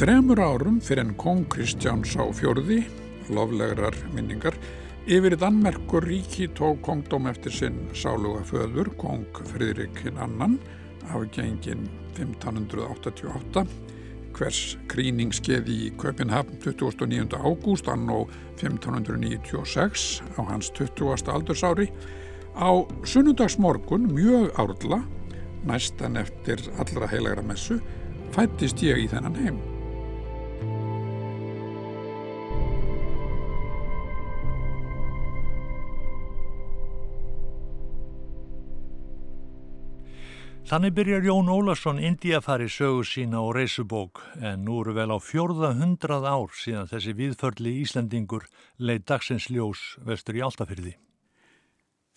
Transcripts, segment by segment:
Þremur árum fyrir en kong Kristjáns á fjörði, loflegrar minningar, yfir Danmerkur ríki tók kongdóm eftir sinn sáluga föður, kong Fridrik annan, afgengin 1588, hvers kríningskeði í Köpinhafn 29. ágúst annó 1596 á hans 20. aldursári, á sunnundagsmorgun mjög árla, næstan eftir allra heilagra messu, fættist ég í þennan heim. Þannig byrjar Jón Ólarsson Indiafari sögu sína og reysubók en nú eru vel á fjórða hundrað ár síðan þessi viðförli Íslandingur leið dagsins ljós vestur í Altafyrði.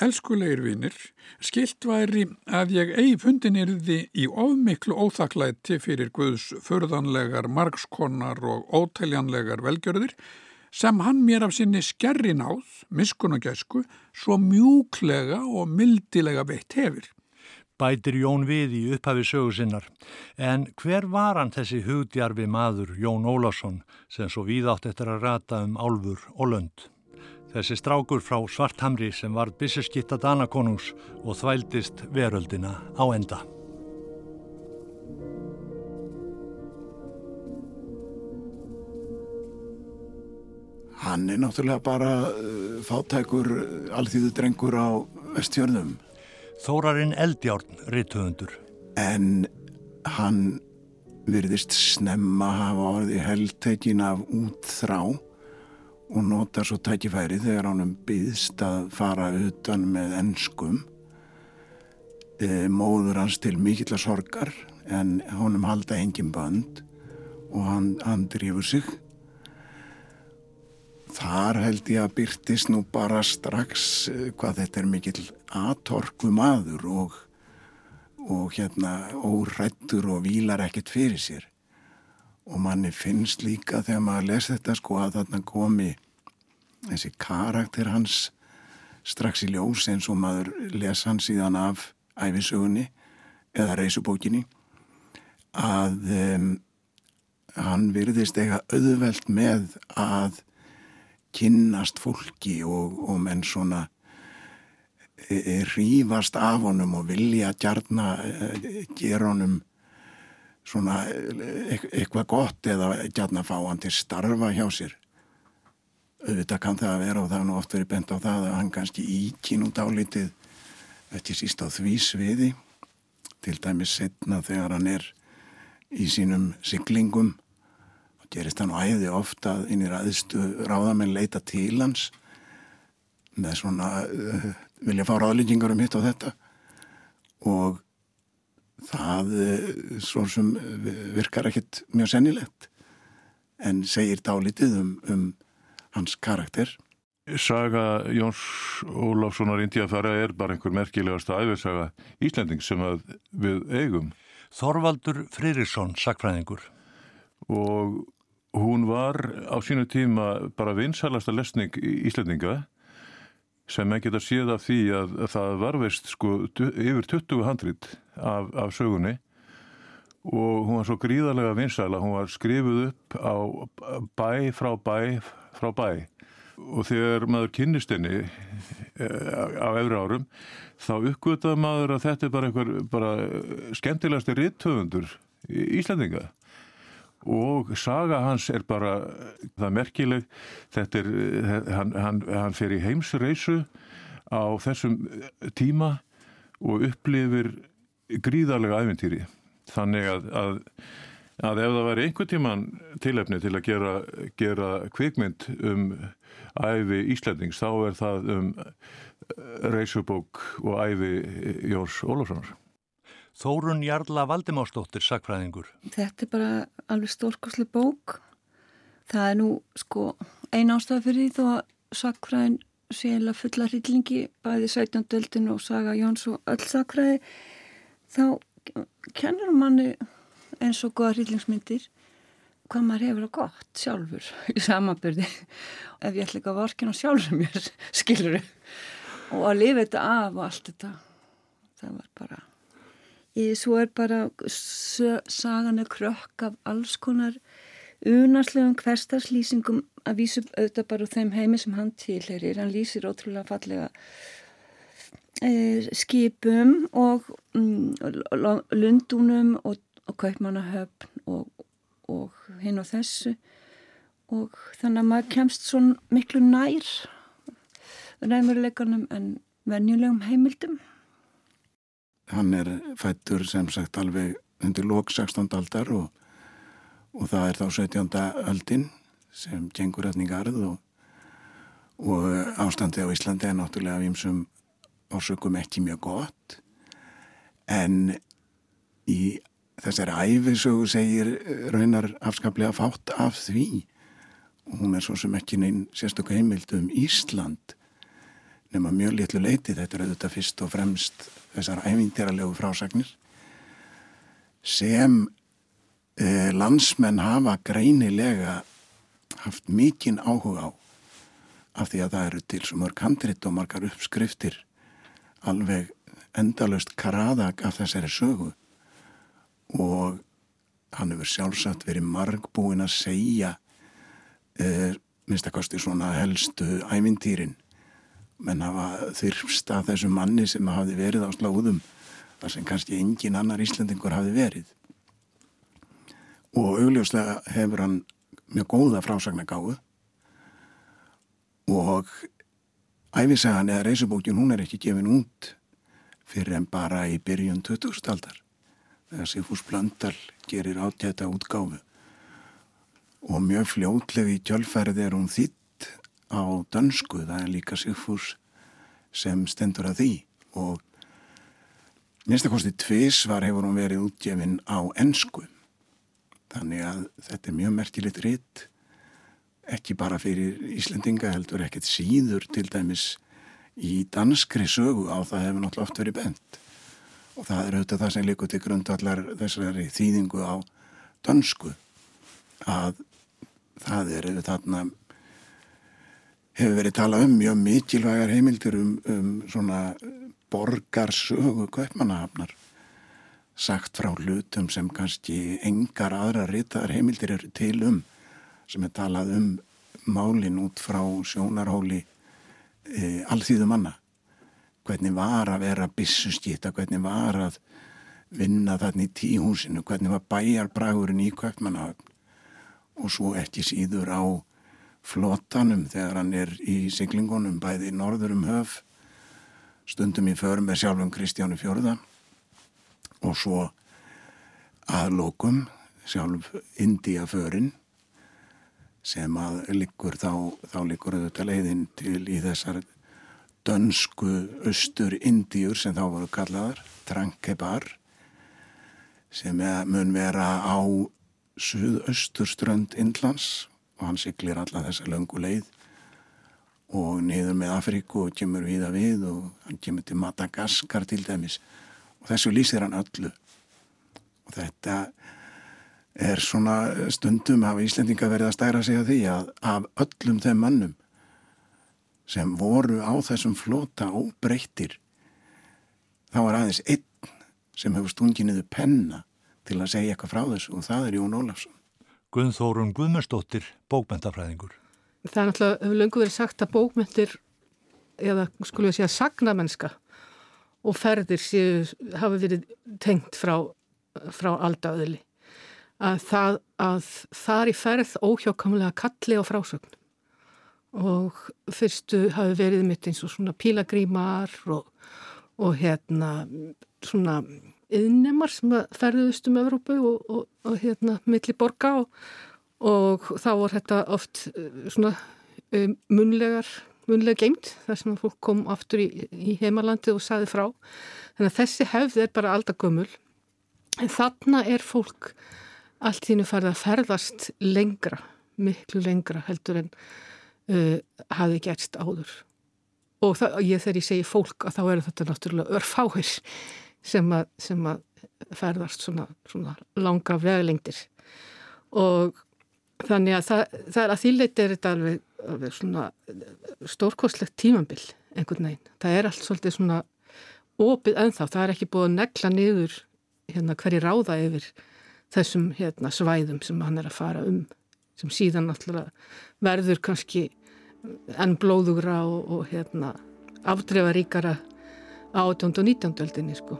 Elskulegir vinnir, skilt væri að ég eigi fundin yrði í ofmiklu óþaklæti fyrir Guðs förðanlegar, margskonar og ótæljanlegar velgjörðir sem hann mér af sinni skerri náð, miskun og gæsku, svo mjúklega og mildilega veitt hefur bætir Jón við í upphafi sögusinnar. En hver var hann þessi hugdjarfi maður, Jón Ólásson, sem svo víðátt eftir að rata um álfur og lönd? Þessi strákur frá Svarthamri sem var bisseskitta Danakonungs og þvældist veröldina á enda. Hann er náttúrulega bara uh, fátækur uh, alþýðu drengur á vestjörnum Þórarinn Eldjárn, rittuðundur. En hann virðist snemma hafa orði heldtekin af út þrá og nota svo tækifæri þegar hann byðst að fara utan með ennskum. E, móður hans til mikill að sorgar en honum halda engin band og hann, hann drifur sig Þar held ég að byrtist nú bara strax eh, hvað þetta er mikill atorku maður og, og hérna órættur og vílar ekkert fyrir sér. Og manni finnst líka þegar maður lesa þetta sko að þarna komi þessi karakter hans strax í ljós eins og maður lesa hann síðan af æfisögunni eða reysubókinni að um, hann virðist eiga auðvelt með að kynnast fólki og, og menn svona e, e, rífast af honum og vilja gjarna e, gera honum svona eitthvað gott eða gjarna fá hann til starfa hjá sér. Auðvitað kann það að vera og það er nú oft verið bent á það að hann kannski íkinn út álitið ekki síst á því sviði til dæmis setna þegar hann er í sínum syklingum gerist hann og æði ofta inn í ræðistu ráðamenn leita til hans með svona uh, vilja fá ráðlýtingar um hitt og þetta og það uh, svo sem virkar ekkit mjög sennilegt en segir dálítið um, um hans karakter Saga Jóns Óláfssonar Indiafæra er bara einhver merkilegasta æfirsaga Íslanding sem við eigum. Þorvaldur Fririsson, sakfræðingur. Og hún var á sínu tíma bara vinsalasta lesning í Íslandinga sem ekki geta séð af því að, að það varveist sko yfir 20 handrit af, af sögunni. Og hún var svo gríðarlega vinsala, hún var skrifuð upp á bæ frá bæ frá bæ. Og þegar maður kynnist henni eh, á efri árum þá uppgötaði maður að þetta er bara einhver bara skemmtilegasti rittöfundur í Íslandinga og saga hans er bara það merkileg. Þetta er, hann, hann, hann fer í heimsreisu á þessum tíma og upplifir gríðarlega æfintýri þannig að, að, að ef það væri einhver tíman tilefni til að gera, gera kvikmynd um æfi Íslandings þá er það um reysubók og æfi Jórs Ólafssonar Þórun Jarla Valdimástóttir, sakfræðingur. Þetta er bara alveg stórkosli bók. Það er nú sko eina ástæða fyrir því þó að sakfræðin sé eða fulla hryllingi bæði 17. öldin og saga Jóns og öll sakfræði þá kennur manni eins og goða hryllingsmyndir hvað maður hefur að gott sjálfur í samanbyrði ef ég ætla ekki að vorkina sjálfur mér skiluru og að lifa þetta af og allt þetta það var bara Í, svo er bara sagan er krökk af alls konar unarslegum hverstarslýsingum að vísu auðvitað bara úr þeim heimi sem hann tilherir. Hann lýsir ótrúlega fallega e, skipum og mm, lundunum og, og kaupmannahöfn og, og hinn og þessu og þannig að maður kemst svo miklu nær ræðmjöruleikanum en venjulegum heimildum. Hann er fættur sem sagt alveg undir lók 16. aldar og, og það er þá 17. aldin sem gengur öfningarð og, og ástandi á Íslandi er náttúrulega af ímsum orsökum ekki mjög gott en í þessari æfisögu segir raunar afskaplega fátt af því og hún er svo sem ekki neinn sérstöku heimild um Ísland nema mjög litlu leiti, þetta er auðvitað fyrst og fremst þessar ævintýralegu frásagnir sem eh, landsmenn hafa greinilega haft mikinn áhuga á af því að það eru til svo mörg handrit og margar uppskriftir alveg endalust karadag af þessari sögu. Og hann hefur sjálfsagt verið margbúin að segja eh, minnstakosti svona helstu ævintýrin menn hafa þyrfst að þessu manni sem hafi verið á slóðum þar sem kannski engin annar Íslandingur hafi verið. Og augljóslega hefur hann mjög góða frásagnagáðu og æfisagan eða reysubókin hún er ekki gefin út fyrir en bara í byrjun 2000 aldar þegar Sigfús Blöndal gerir átjæta útgáfu. Og mjög fljótlegu í tjölfærið er hún þitt á dönsku, það er líka Sigfús sem stendur að því. Og minnstakosti tvísvar hefur hún verið útgefin á ennsku þannig að þetta er mjög merkilegt ritt ekki bara fyrir Íslendinga heldur ekkert síður til dæmis í danskri sögu á það hefur náttúrulega oft verið bent. Og það er auðvitað það sem líkur til grundvallar þessari þýðingu á dansku að það er auðvitað þarna hefur verið talað um mjög mikilvægar heimildir um, um svona borgarsögu kaupmannahafnar. Sagt frá hlutum sem kannski engar aðra ritaðar heimildir eru til um sem er talað um málin út frá sjónarhóli e, allþýðu manna hvernig var að vera bissuskýta, hvernig var að vinna þarna í tíhúsinu, hvernig var bæjarbragurinn í kaupmannahafn. Og svo ekki síður á flotanum þegar hann er í siglingunum bæði norður um höf stundum í förum með sjálfum Kristjánu Fjörða og svo aðlokum sjálf India förin sem að liggur þá, þá liggur auðvitað leiðin til í þessar dönsku austur Indíur sem þá voru kallaðar Trankebar sem mun vera á suðausturströnd Indlands og hann syklir alla þessa löngu leið og niður með Afríku og kemur viða við og hann kemur til Madagaskar til dæmis. Og þessu lýsir hann öllu. Og þetta er svona stundum hafa Íslendinga verið að stæra sig að því að af öllum þeim mannum sem voru á þessum flota óbreyttir þá er aðeins einn sem hefur stunginuðu penna til að segja eitthvað frá þessu og það er Jón Ólafsson Guðþórun Guðmundsdóttir, bókmentafræðingur. Það er náttúrulega, hefur lengur verið sagt að bókmentir, eða skulum við segja sagnamennska og ferðir séu, hafa verið tengt frá, frá aldaöðli. Að það, að þar í ferð óhjákamlega kalli á frásögn og fyrstu hafi verið mitt eins og svona pílagrímar og, og hérna svona yðnemar sem ferðuðust um Evrópu og, og, og hérna milli borga og, og þá var þetta oft eh, svona um, munlegar, munlega geimt þar sem fólk kom aftur í, í heimalandi og saði frá. Þannig að þessi hefð er bara aldagömmul en þarna er fólk allt þínu farið að ferðast lengra, miklu lengra heldur en uh, hafi gerst áður. Og það, ég þegar ég segi fólk að þá eru þetta náttúrulega örfáir sem að, sem að ferðast svona, svona langa veglengdir og þannig að það, það er að þýleiti er þetta alveg, alveg svona stórkostlegt tímambil einhvern veginn. Það er allt svolítið svona opið ennþá, það er ekki búið að negla niður hérna hverji ráða yfir þessum hérna svæðum sem hann er að fara um sem síðan náttúrulega verður kannski enn blóðugra og, og hérna, afdrefa ríkara á 18. og 19. öldinni sko.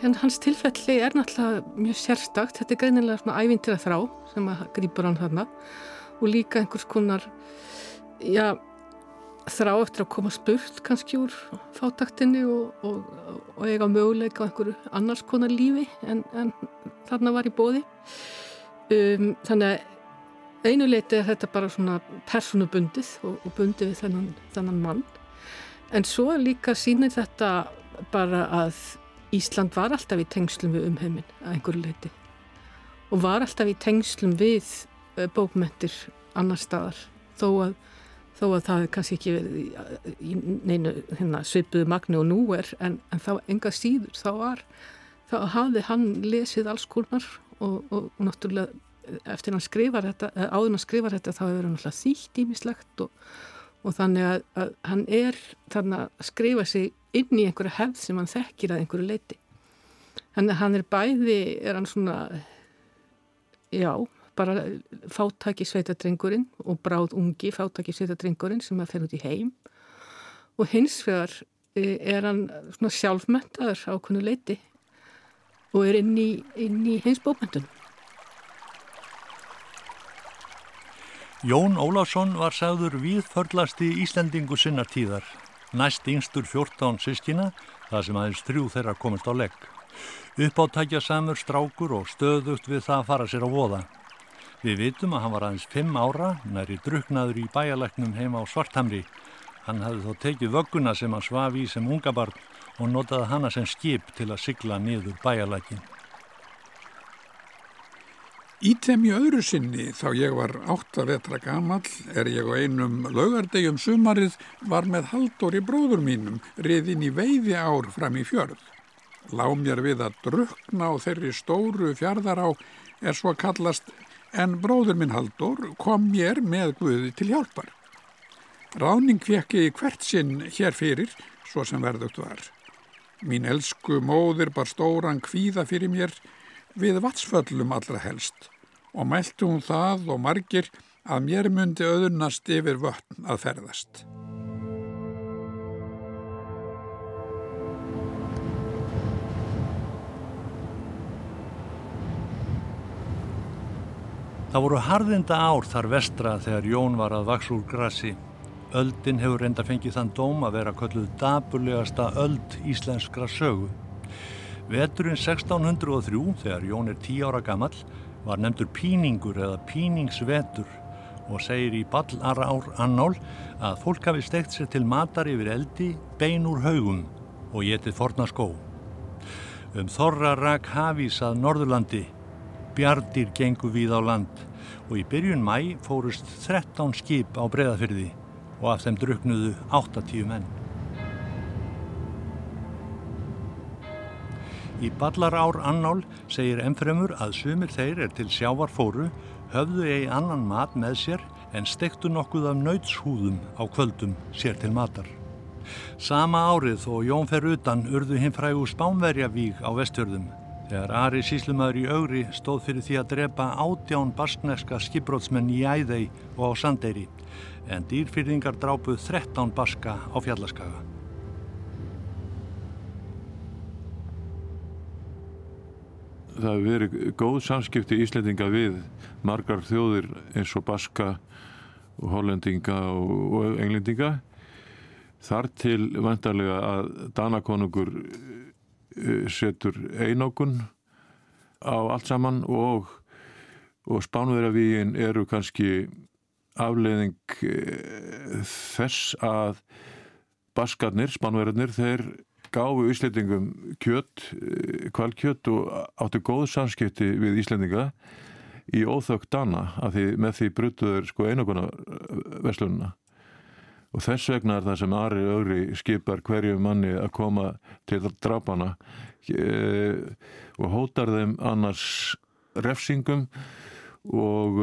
En hans tilfelli er náttúrulega mjög sérstakt. Þetta er greinilega svona ævintir að þrá sem að grýpur hann þarna og líka einhvers konar já, þrá eftir að koma spurt kannski úr fátaktinni og, og, og eiga möguleika á einhverju annars konar lífi en, en þarna var í bóði. Um, þannig að einuleiti er þetta bara svona personubundið og, og bundið við þennan, þennan mann. En svo líka sínir þetta bara að Ísland var alltaf í tengslum við umheimin að einhverju leiti og var alltaf í tengslum við eh, bókmentir annar staðar. Þó að, þó að það er kannski ekki verið í, neinu hérna, svipuðu magni og nú er en, en þá enga síður þá var þá hafði hann lesið alls konar og, og, náttúrulega eftir hann skrifar þetta, áður hann skrifar þetta þá hefur hann náttúrulega þýtt ímislegt og, og þannig að, að hann er þannig að skrifa sig inn í einhverju hefð sem hann þekkir að einhverju leiti. Þannig að hann er bæði, er hann svona, já, bara fátaki sveitadrengurinn og bráð ungi fátaki sveitadrengurinn sem að fer út í heim og hins vegar e, er hann svona sjálfmentaður á einhverju leiti og er inn í, inn í heimsbókmyndunum. Jón Ólásson var sagður viðförlasti Íslandingu sinna tíðar næst yngstur 14 sískina, það sem aðeins þrjú þeirra komist á legg. Uppáttækja samur strákur og stöðugt við það að fara sér á voða. Við vitum að hann var aðeins 5 ára, næri druknaður í bæjaleknum heima á Svarthamri. Hann hafði þó tekið vögguna sem hann svaf í sem unga barn og notaði hana sem skip til að sigla niður bæjalekin. Í þeim í öðru sinni þá ég var átta vetra gamall er ég á einum laugardegjum sumarið var með haldóri bróður mínum riðin í veiði ár fram í fjörð. Lá mér við að drukna á þeirri stóru fjörðar á er svo kallast en bróður minn Haldur kom mér með Guði til hjálpar. Ráning fekk ég hvert sinn hér fyrir svo sem verðugt var. Mín elsku móðir bar stóran kvíða fyrir mér við vatsföllum allra helst og mælti hún það og margir að mér myndi auðurnast yfir vötn að ferðast. Það voru harðinda ár þar vestra þegar Jón var að vaks úr grassi. Öldin hefur reynda fengið þann dóm að vera kölluð daburlegasta öld íslenskra sögu. Veturinn 1603, þegar Jón er tí ára gammal, var nefndur píningur eða píningsvetur og segir í ballara ár annál að fólk hafi stegt sér til matar yfir eldi bein úr haugum og getið forna skó. Um þorra rak hafís að Norðurlandi, bjardir gengu við á land og í byrjun mæ fórust 13 skip á breðafyrði og af þeim druknuðu 80 menn. Í ballar ár annál segir ennfremur að sumir þeir er til sjávar fóru höfðu eigi annan mat með sér en stektu nokkuð af nautshúðum á kvöldum sér til matar. Sama árið og Jón fer utan urðu hinn frægu spánverjavíg á vestjörðum þegar Ari Síslumöður í augri stóð fyrir því að drepa ádján baskneska skipbrótsmenn í Æðei og á Sandeyri en dýrfyrðingar drápuð 13 baska á fjallaskaga. Það hefur verið góð samskipti Íslendinga við margar þjóðir eins og Baska og Hollendinga og, Englendinga. Þar til vantarlega að Danakonungur eh, setur einókun á allt saman og, og spánverðavíin eru kannski afleiðing eh, þess að Baskarnir, spánverðarnir, þeir gáfu Íslendingum kjött, kvalkjött eh, og áttu góð samskipti við Íslendinga í óþökk dana að því með því bruttuður sko einoguna eh, verslununa og þess vegna er það sem Ari Ögri skipar hverju manni að koma til drapana e, og hótar þeim annars refsingum og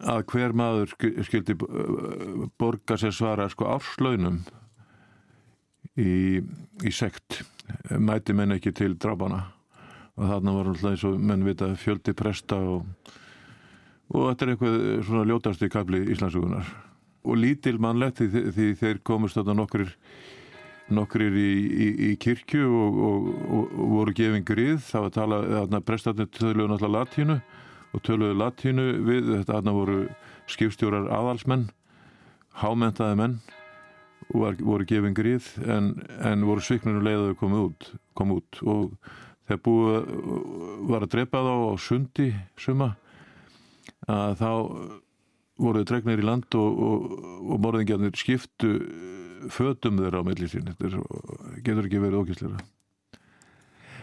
að hver maður skildi borga sér svara sko afslaunum í, í sekt. Mæti menn ekki til drafana og þarna var alltaf eins og menn vita fjöldi presta og, og þetta er eitthvað svona ljótast í kabli Íslandsugunar og lítil mannlegt því, því þeir komist þarna nokkur nokkur í, í, í kirkju og, og, og, voru gefin grið. Þá að tala, þarna prestatnir töluðu náttúrulega latínu og töluðu latínu við, þetta þarna voru skipstjórar aðalsmenn hámentaði menn var, voru gefin grið en, en voru svikninu leiðaðu komið út, kom út. Og þegar búið var að drepa þá á sundi suma að þá voruð dregnir í land og, og, og morðingjarnir skiptu fötum þeirra á milli sín. Þetta getur ekki verið ógæsleira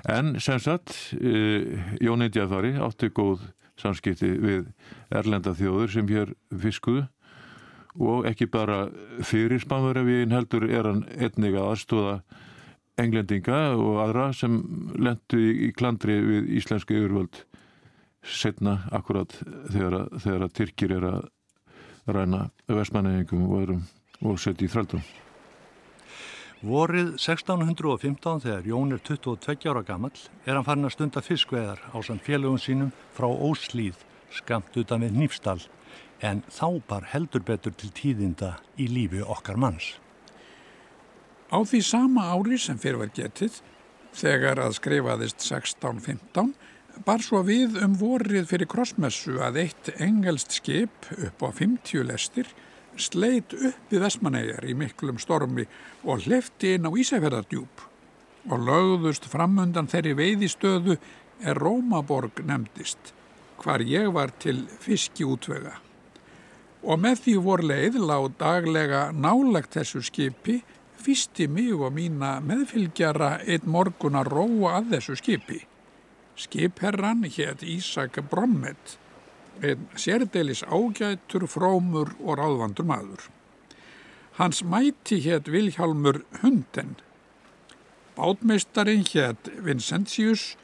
en sem sagt e, Jón Indjafari átti góð samskipti við erlenda þjóður sem hér fiskuðu og ekki bara fyrir Spánverðarvíðin heldur er hann einnig að aðstóða englendinga og aðra sem lendu í klandri við íslensku yfirvöld setna akkurat þegar þegar að Tyrkir er að ræna vestmanningum og, og setja í þrældum. Vorið 1615 þegar Jón er 22 ára gammal er hann farin að stunda fiskveðar á samt félögum sínum frá Óslíð skamt utan við Nýfstall en þá bar heldur betur til tíðinda í lífi okkar manns. Á því sama ári sem fyrir var getið, þegar að skrifaðist 1615, bar svo við um vorið fyrir krossmessu að eitt engelst skip upp á 50 lestir sleit upp við Vestmanæjar í miklum stormi og hlefti inn á Ísæferðardjúb og lögðust framundan þeirri veiðistöðu er Rómaborg nefndist, hvar ég var til fiski útvega. Og með því voru leið lág daglega nálagt þessu skipi, fyrsti mig og mína meðfylgjara einn morgun að róa að þessu skipi. Skipherran hétt Ísak Brommet einn sérdeilis ágætur, frómur og ráðvandur maður. Hans mæti hétt Vilhjálmur Hunden. Bátmeistarinn hétt Vincentius.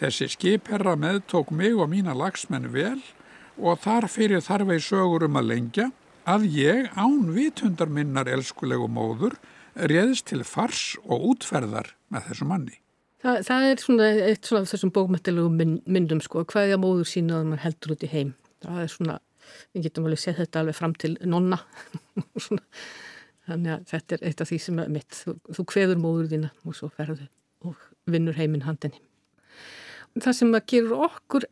Þessi skipherra meðtók mig og mína lagsmenn vel og þar fyrir þarfei sögur um að lengja að ég án vitundar minnar elskulegu móður réðist til fars og útferðar með þessu manni. Það, það er svona eitt svona af þessum bókmættilegu myndum sko, hvaðja móður sína að mann heldur út í heim. Það er svona, við getum alveg sett þetta alveg fram til nonna. Þannig að þetta er eitt af því sem er mitt. Þú, þú kveður móður þína og svo ferðu og vinnur heiminn handinni. Það sem að gerur okkur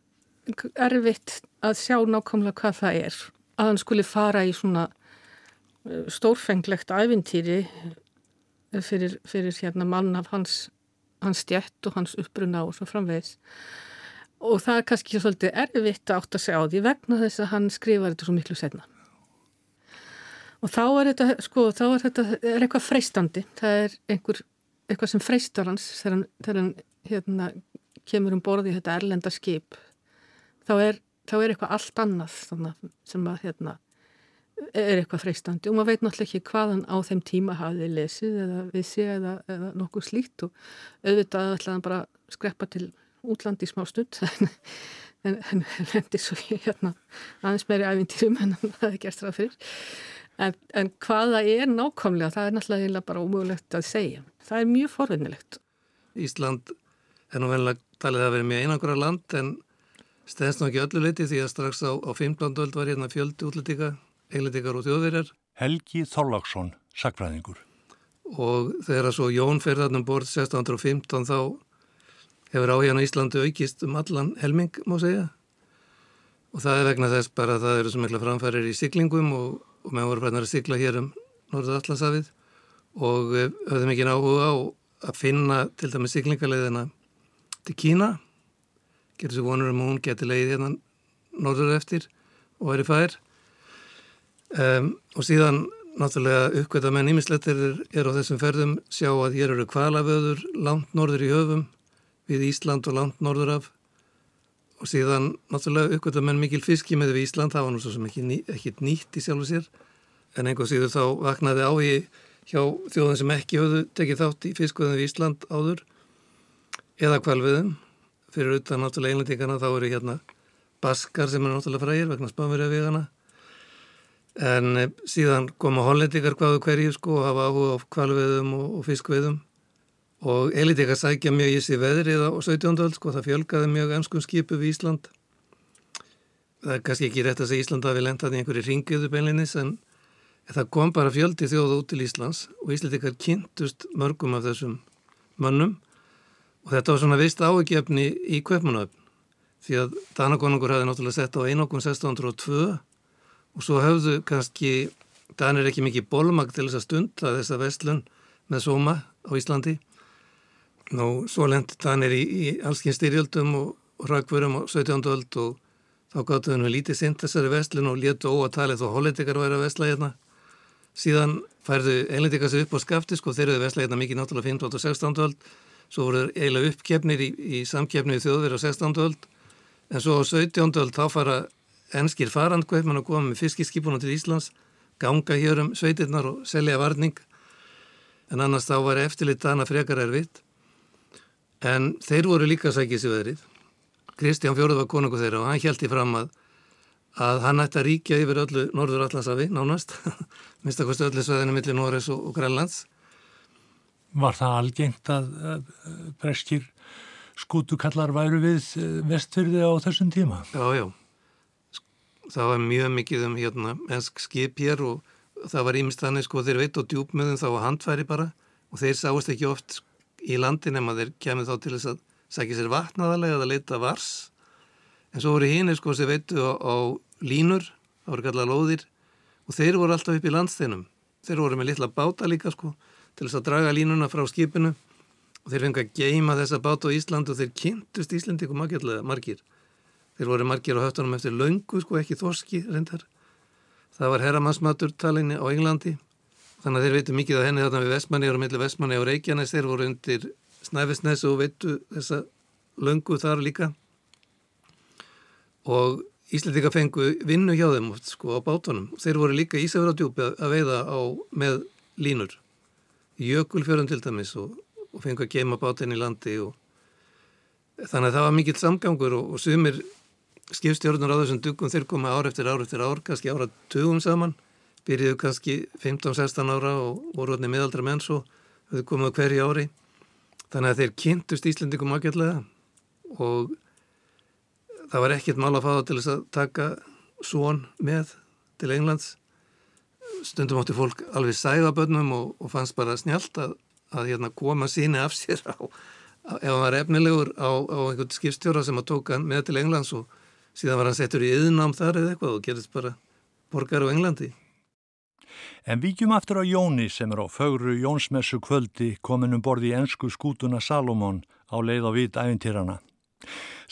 erfitt að sjá nákvæmlega hvað það er. Að hann skuli fara í svona eh, stórfenglegt æfintýri fyrir, fyrir hérna mann af hans hans stjætt og hans uppbruna og svo framvegis. Og það er kannski svolítið erfitt að segja á því vegna þess að hann skrifar þetta svo miklu setna og þá er þetta sko, þá er þetta er eitthvað freistandi. Það er einhver, eitthvað sem freistar hans þegar hann, þegar hann hérna, kemur um borði í þetta erlenda skip. Þá er, þá er eitthvað allt annað sem að hérna er eitthvað freistandi. Og maður veit náttúrulega ekki hvaðan á þeim tíma hafið lesið eða vissi eða, eða nokkuð slíkt og auðvitað ætlaðan bara skreppa til útlandi í smá stund. En henni svo hérna aðeins meiri æfintýrum en það er gerst ræð fyrir. En, en hvaða er nákvæmlega það er náttúrulega bara ómögulegt að segja. Það er mjög forvinnilegt. Ísland er nú að talið að vera mjög einangra land en stæðst nú ekki öllu leiti því að strax á, á 15. öld var hérna fjöldi útlendinga englendingar og þjóðverjar. Helgi Þorláksson, sakfræðingur. Og þegar að svo Jón ferðarnum borð 1615 þá hefur áhjana Íslandi aukist um allan helming, má segja. Og það er vegna þess bara að það eru svo mikla framfærir í siglingum og, og með voru fræðnar að sigla hér um Norðallasafið og höfðum ekki áhuga á að finna til dæmi siglingaleiðina til Kína. Gerður svo vonur um hún geti leið hérna norður eftir og væri fær. Um, og síðan náttúrulega uppkvæða menn ímislettir er, er á þessum ferðum. Sjá að hér eru kvalavöður langt norður í höfum við Ísland og langt norður af. Og síðan náttúrulega uppkvæða menn mikil fiski með við Ísland, það var nú svo sem ekki, ekki nýtt í sjálfu sér. En einhver síður þá vaknaði á í hjá þjóðin sem ekki höfðu tekið þátt í fiskveðum við Ísland áður eða kvalviðum fyrir utan náttúrulega einlendingana þá eru hérna baskar sem er náttúrulega frægir vegna spamverja vegana En eh, síðan koma hollendikar hvaðu hverju sko og hafa áhuga á kvalveðum og, og fiskveðum og elitikar sækja mjög í sig veðrið á 17. öll sko það fjölgaði mjög ennskum skipu við Ísland. Það er kannski ekki rétt að segja Ísland að við lendaði einhverju ringiðu beinlinis en það kom bara fjöldi þjóða út til Íslands og Íslandikar kynntust mörgum af þessum mönnum og þetta var svona vist áegjefni í kvöpmunöfn því að Danakonungur hafði náttúrulega sett á einokun 1602 og svo höfðu kannski, Danir ekki mikið bólmag til þess að stunda þessa vestlun með Soma á Íslandi. Nú, svo lendi Danir í, í allskinn styrjöldum og, og rakvörum á 17. öld og þá gáttu hennu lítið sint þessari vestlun og léttu óatalið þó hollendikar væri að vestla hérna. Síðan færðu einlendikar sér upp á skafti, sko þeir eru vestla hérna mikið náttúrulega 15. og 16. öld, svo voru eiginlega uppkefnir í, í samkefni við þjóðverð á 16. öld, en svo á 17. öld þá fara enskir farandkveipmann að koma með fiskiskipunum til Íslands, ganga hér um sveitirnar og selja varning en annars þá var eftirlit dana frekar erfitt en þeir voru líka sækið sér veðrið Kristján Fjóruð var konungu þeirra og hann í fram að að hann ætti að ríkja yfir öllu Norður Allandsafi, nánast minnstakosti öllu sveðinu millir Norres og, og Grænlands Var það algengt að breskir skútukallar væru við eh, vestfyrði á þessum tíma? Já, já. Það var mjög mikið um hérna ennsk skip hér og það var ímest þannig sko þeir veit og djúpmöðum þá var handfæri bara og þeir sáist ekki oft í landin ef maður kemur þá til þess að sækja sér vatnaðalega eða leita vars. En svo voru hínir sko sem veitu á, á línur, það voru kallað lóðir og þeir voru alltaf upp í landsteinum. Þeir voru með litla báta líka sko til þess að draga línuna frá skipinu og þeir fengi að geima þessa báta á Ísland og þeir kynntust Íslandikum margir Þeir voru margir á höftunum eftir laungu, sko ekki þorski reyndar. Það var herramannsmatur talinni á Englandi. Þannig að þeir veitu mikið af henni þarna við Vestmanni og millir Vestmanni og Reykjanes. Þeir voru undir Snæfisnes og veitu þessa laungu þar líka. Og Íslandika fengu vinnu hjá þeim sko á bátunum. Þeir voru líka Ísafjörðardjúpi að veiða á með línur. Jökulfjörðum til dæmis og, og fengu að geima bátinn í landi og þannig að það var mikill samgangur og, og sumir skipstjórnur á þessum dugum þeir koma ár eftir ár eftir ár, kannski ára tugum saman, byrjuðu kannski 15-16 ára og voru allir miðaldra menn svo, þau komuðu hverju ári. Þannig að þeir kynntust Íslendikum ágætlega og það var ekkert mál að fá til þess að taka svon með til Englands stundum átti fólk alveg sæða bönnum og, og fannst bara snjált að, að hérna, koma síni af sér á, ef hann var efnilegur á, á einhvern skipstjóra sem að tóka hann með til Englands og síðan var hann settur í yðnám þar eða eitthvað og gerist bara borgar á Englandi. En vikjum aftur á Jóni sem er á fögru Jónsmessu kvöldi komin um borði í ennsku skútuna Salomón á leið á vit æfintýrana.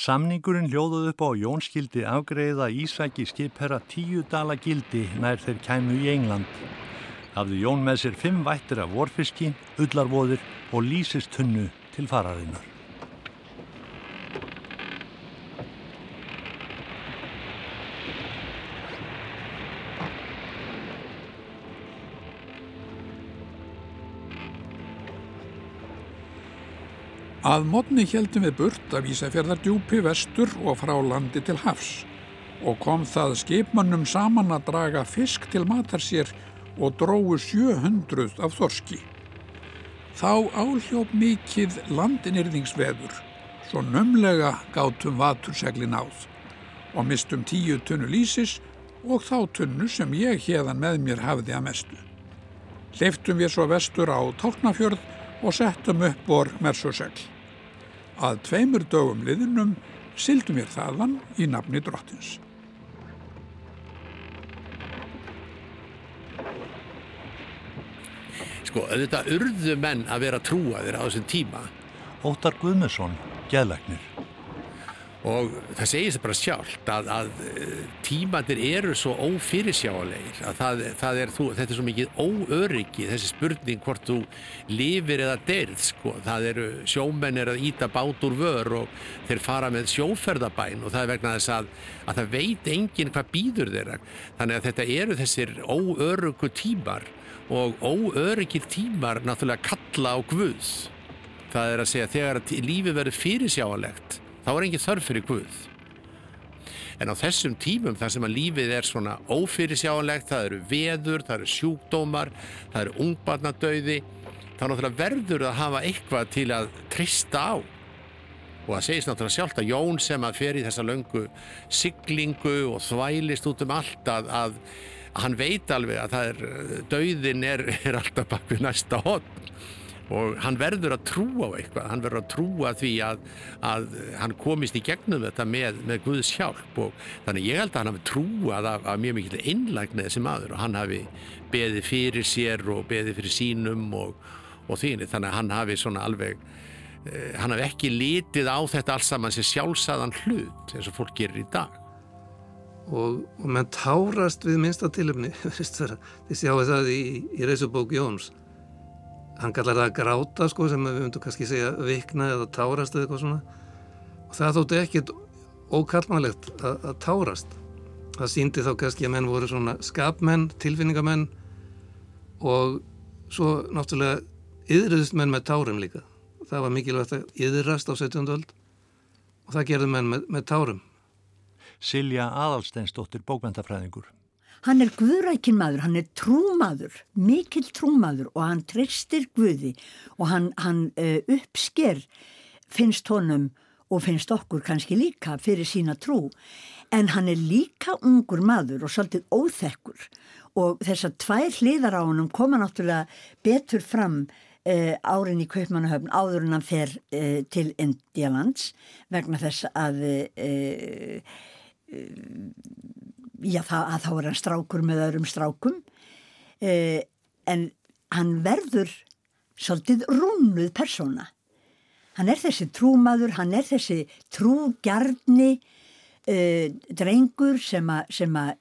Samningurinn hljóðuð upp á Jónskildi afgreða Ísæki skipherra tíu dala gildi nær þeir kæmu í England. Hafði Jón með sér fimm vættir af vorfiski, ullarvoðir og lísistunnu til fararinnar. Að modni heldum við burt af Ísafjörðardjúpi vestur og frá landi til hafs og kom það skipmannum saman að draga fisk til matar sér og dróðu 700 af þorski. Þá áljóp mikið landinirðingsveður, svo nömlega gátum vaturseglin áð og mistum tíu tunnu lísis og þá tunnu sem ég hérðan með mér hafði að mestu. Leiftum við svo vestur á Tálknafjörð og settum upp vor mersusegl. Að tveimur dögum liðinum sildum við þaðan í nafni drottins. Sko, auðvitað urðu menn að vera trúaðir á þessum tíma. Óttar Guðmusson, geðleiknir og það segir sér bara sjálft að, að eh, tímandir eru svo ófyrirsjálegir að það, það er, þú, þetta er svo mikið óöryggi þessi spurning hvort þú lifir eða derð sko. það eru sjómennir að íta bát úr vör og þeir fara með sjóferðabæn og það er vegna þess að, að það veit enginn hvað býður þeirra þannig að þetta eru þessir óöryggu tímar og óöryggir tímar náttúrulega kalla á Guð það er að segja þegar lífi verður fyrirsjálegt þá er engin þörf fyrir Guð. en á þessum tímum þar sem að lífið er svona ófyrirsjáanlegt, það eru veður, það eru sjúkdómar, það eru ungbarnadauði, þá náttúrulega verður að hafa eitthvað til að trista á. Og það segist náttúrulega sjálft að Jón sem að fer í þessa löngu siglingu og þvælist út um allt að, að hann veit alveg að er, dauðin er, er alltaf bak við næsta hotn og hann verður að trúa á eitthvað, hann verður að trúa því að, að hann komist í gegnum þetta með, með Guðs hjálp. Og þannig ég held að hann hafi trúað af, af mjög mikil innlægni þessi maður. Og hann hafi beðið fyrir sér og beðið fyrir sínum og, og þínir, þannig að hann hafi svona alveg eh, hann hafi ekki litið á þetta alls saman sem sjálfsæðan hlut eins og fólk gerir í dag. Og, og menn tárast við minnsta tilöfni þið sjáu það í, í reysubók Jóns hann kallar það að gráta sko sem við myndum kannski segja vikna eða tárast eða eitthvað svona. Og það þótti ekkit ókallmannlegt að, að tárast. Það síndi þá kannski að menn voru svona skapmenn, tilfinningamenn og svo náttúrulega yðröðust menn með tárum líka. Það var mikilvægt að yðrast á 17. öld og það gerði menn með, með tárum. Silja Adalsteinsdóttir bókvendafræðingur Hann er guðrækin maður, hann er trúmaður, mikil trúmaður og hann treystir guði og hann, hann uh, uppsker finnst honum og finnst okkur kannski líka fyrir sína trú. En hann er líka ungur maður og svolítið óþekkur og þessar tvær hliðar á hann koma náttúrulega betur fram uh, árin í Kaupmannahöfn áður en hann fer uh, til Indialands vegna þess að já, það, að þá er hann strákur með öðrum strákum. Eh, en hann verður svolítið rúnuð persóna. Hann er þessi trúmaður hann er þessi trúgjarni eh, drengur sem að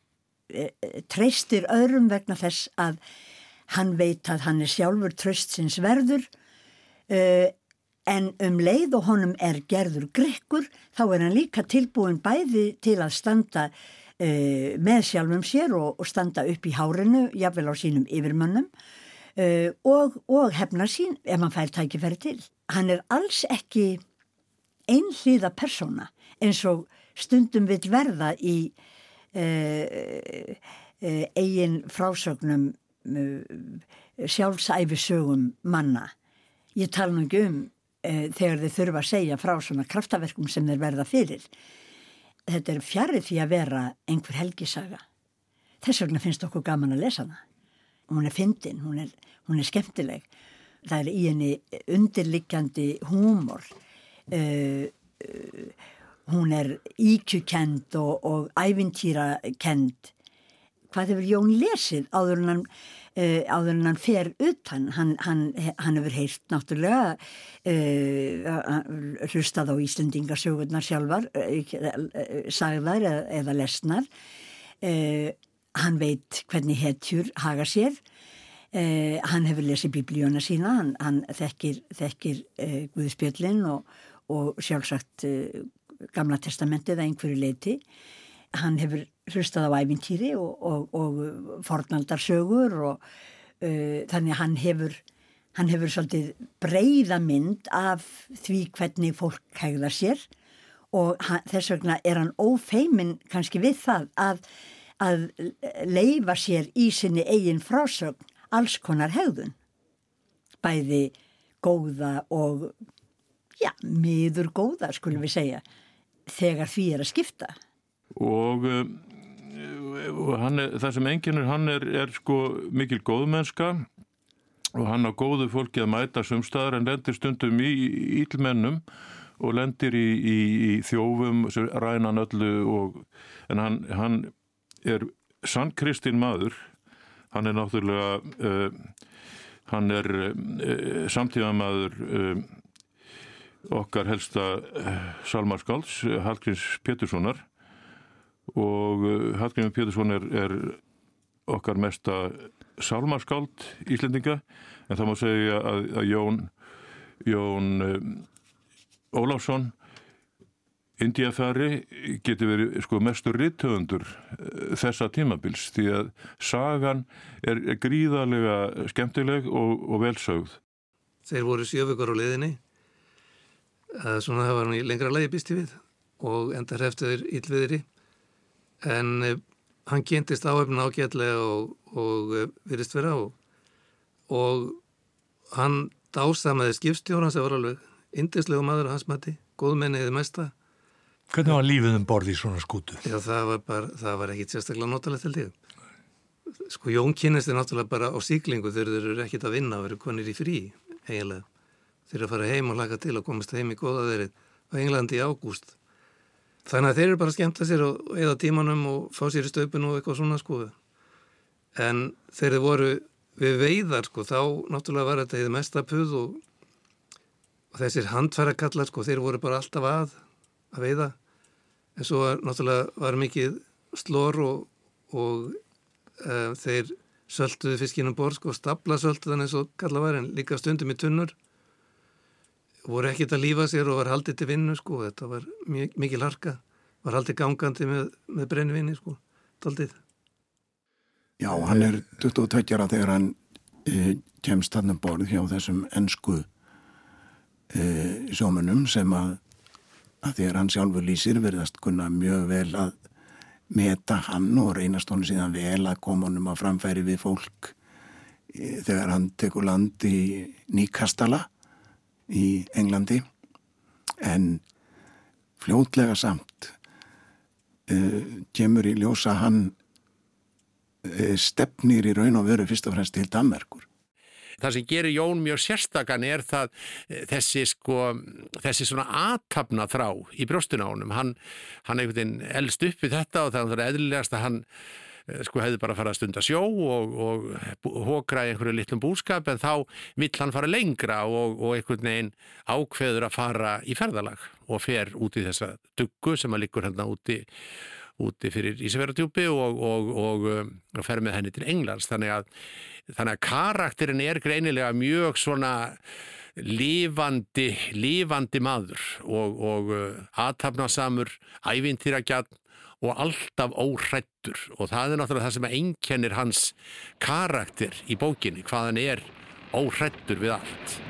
eh, treystir öðrum vegna þess að hann veit að hann er sjálfur tröstsins verður. Eh, en um leið og honum er gerður grekkur þá er hann líka tilbúin bæði til að standa uh, með sjálfum sér og, og standa upp í hárinu, jáfnvel á sínum yfirmönnum uh, og, og hefna sín ef hann fær tækifæri til. Hann er alls ekki einhliða persóna eins og stundum vil verða í uh, eigin frásögnum sjálfsæfisögum manna. Ég tala nú ekki um þegar þið þurfa að segja frá svona kraftaverkum sem þeir verða fyrir þetta er fjarið því að vera einhver helgisaga. Þess vegna finnst okkur gaman að lesa það. Hún er fyndin, hún er, hún er skemmtileg. Það er í henni undirliggjandi húmor. Uh, uh, hún er íkjukend og, og ævintýrakend. Hvað hefur Jón lesið áður en hann Uh, áður en hann fer utan? Hann, hann, hann hefur heilt náttúrulega uh, hlustað á Íslendingarsögurnar sjálfar uh, sagðar eða, eða lesnar. Hann veit hvernig hetjur haga sér. Hann hefur lesið biblíuna sína hann, hann þekkir, þekkir Guðspjöllin og, og sjálfsagt Gamla testamentið að einhverju leiti hann hefur hlustað á æfintýri og, og, og fornaldarsögur og uh, þannig að hann hefur hann hefur svolítið breyða mynd af því hvernig fólk hegða sér og hann, þess vegna er hann ófeimin kannski við það að, að leifa sér í sinni eigin frásögn alls konar hegðun. Bæði góða og já, miður góða skulum við segja þegar því er að skipta. Og, og er, það sem enginnur hann er, er sko mikil góðmennska og hann á góðu fólki að mæta sumstaðar en lendir stundum í ílmennum og lendir í, í, í þjófum, rænan öllu og, en hann, hann er sann Kristinn maður. Hann er náttúrulega uh, hann er uh, samtíða maður uh, okkar helsta salmarskáls Hallgríms Péturssonar og uh, Hallgrímur Pétursson er, er okkar mesta sálmaskáld íslendinga. En það má segja að, að Jón Jón um, Óláfsson Indiafæri getur verið sko mestur rittöfundur uh, þessa tímabils. Því að sagan er, gríðarlega skemmtileg og, og velsögð. Þeir voru sjöfukar á leðinni svona það var hann í lengra lægi býst í við og endar heftuður ílviðri en uh, hann kynntist áhefna ágætlega og, og uh, virðist vera og, og hann dásamaði skipstjóran sem var alveg indislegu maður hans mati, góðmenniðið mesta Hvernig var lífið um borði í svona skútu? Já, það var bara, það var ekkit sérstaklega notalegt til því. Sko, Jón kynist er náttúrulega bara á síklingu þegar þeir eru ekkit að vinna og eru konir í frí, eiginlega. Þeir eru að fara heim og laka til og komast heim í goða þeirrið á Englandi í ágúst. Þannig að þeir eru bara að skemta sér og eða tímanum og fá sér í stöpun og eitthvað svona, sko. En þeir eru voru við veiðar, sko, þá náttúrulega var þetta eða mesta puð og, og þessir handfærakallar, sko, þeir voru bara alltaf að að veiða en svo var, náttúrulega var mikið slor og, og uh, þeir sölduði fiskinum borsk og stapla sölduðan eins og kalla var en líka stundum í tunnur voru ekkit að lífa sér og var haldið til vinnu sko, þetta var mikið larka var haldið gangandi með, með brennvinni sko, taldið Já, hann er 22 ára þegar hann e, kemst hann um borð hjá þessum ennsku e, sjómunum sem að að þegar hann sjálfur lýsir verðast kunna mjög vel að meta hann og reynast honum síðan vel að koma honum að framfæri við fólk e, þegar hann tekur land í Nýkastala í Englandi en fljótlega samt uh, kemur í ljósa hann uh, stefnir í raun og veru fyrst og fremst til Danmarkur það sem gerir Jón mjög sérstakann er það eh, þessi sko þessi svona aðtapna þrá í brjóstun á honum, hann, hann einhvern veginn eldst upp við þetta og það er eðlilegast að hann sko hefði bara farað að stunda sjó og, og hókra í einhverju litlum búskap en þá vill hann fara lengra og, og einhvern veginn ákveður að fara í ferðalag og fer út í þessa duggu sem að likur hérna úti úti fyrir og, og, um, og fer með henni til Englands. Þannig að, þannig að karakterin er greinilega mjög svona lífandi lífandi maður og uh, aðtapnasamur, ævintýragjarn og alltaf óhrættur og það er náttúrulega það sem einkennir hans karakter í bókinni hvað hann er óhrættur við allt.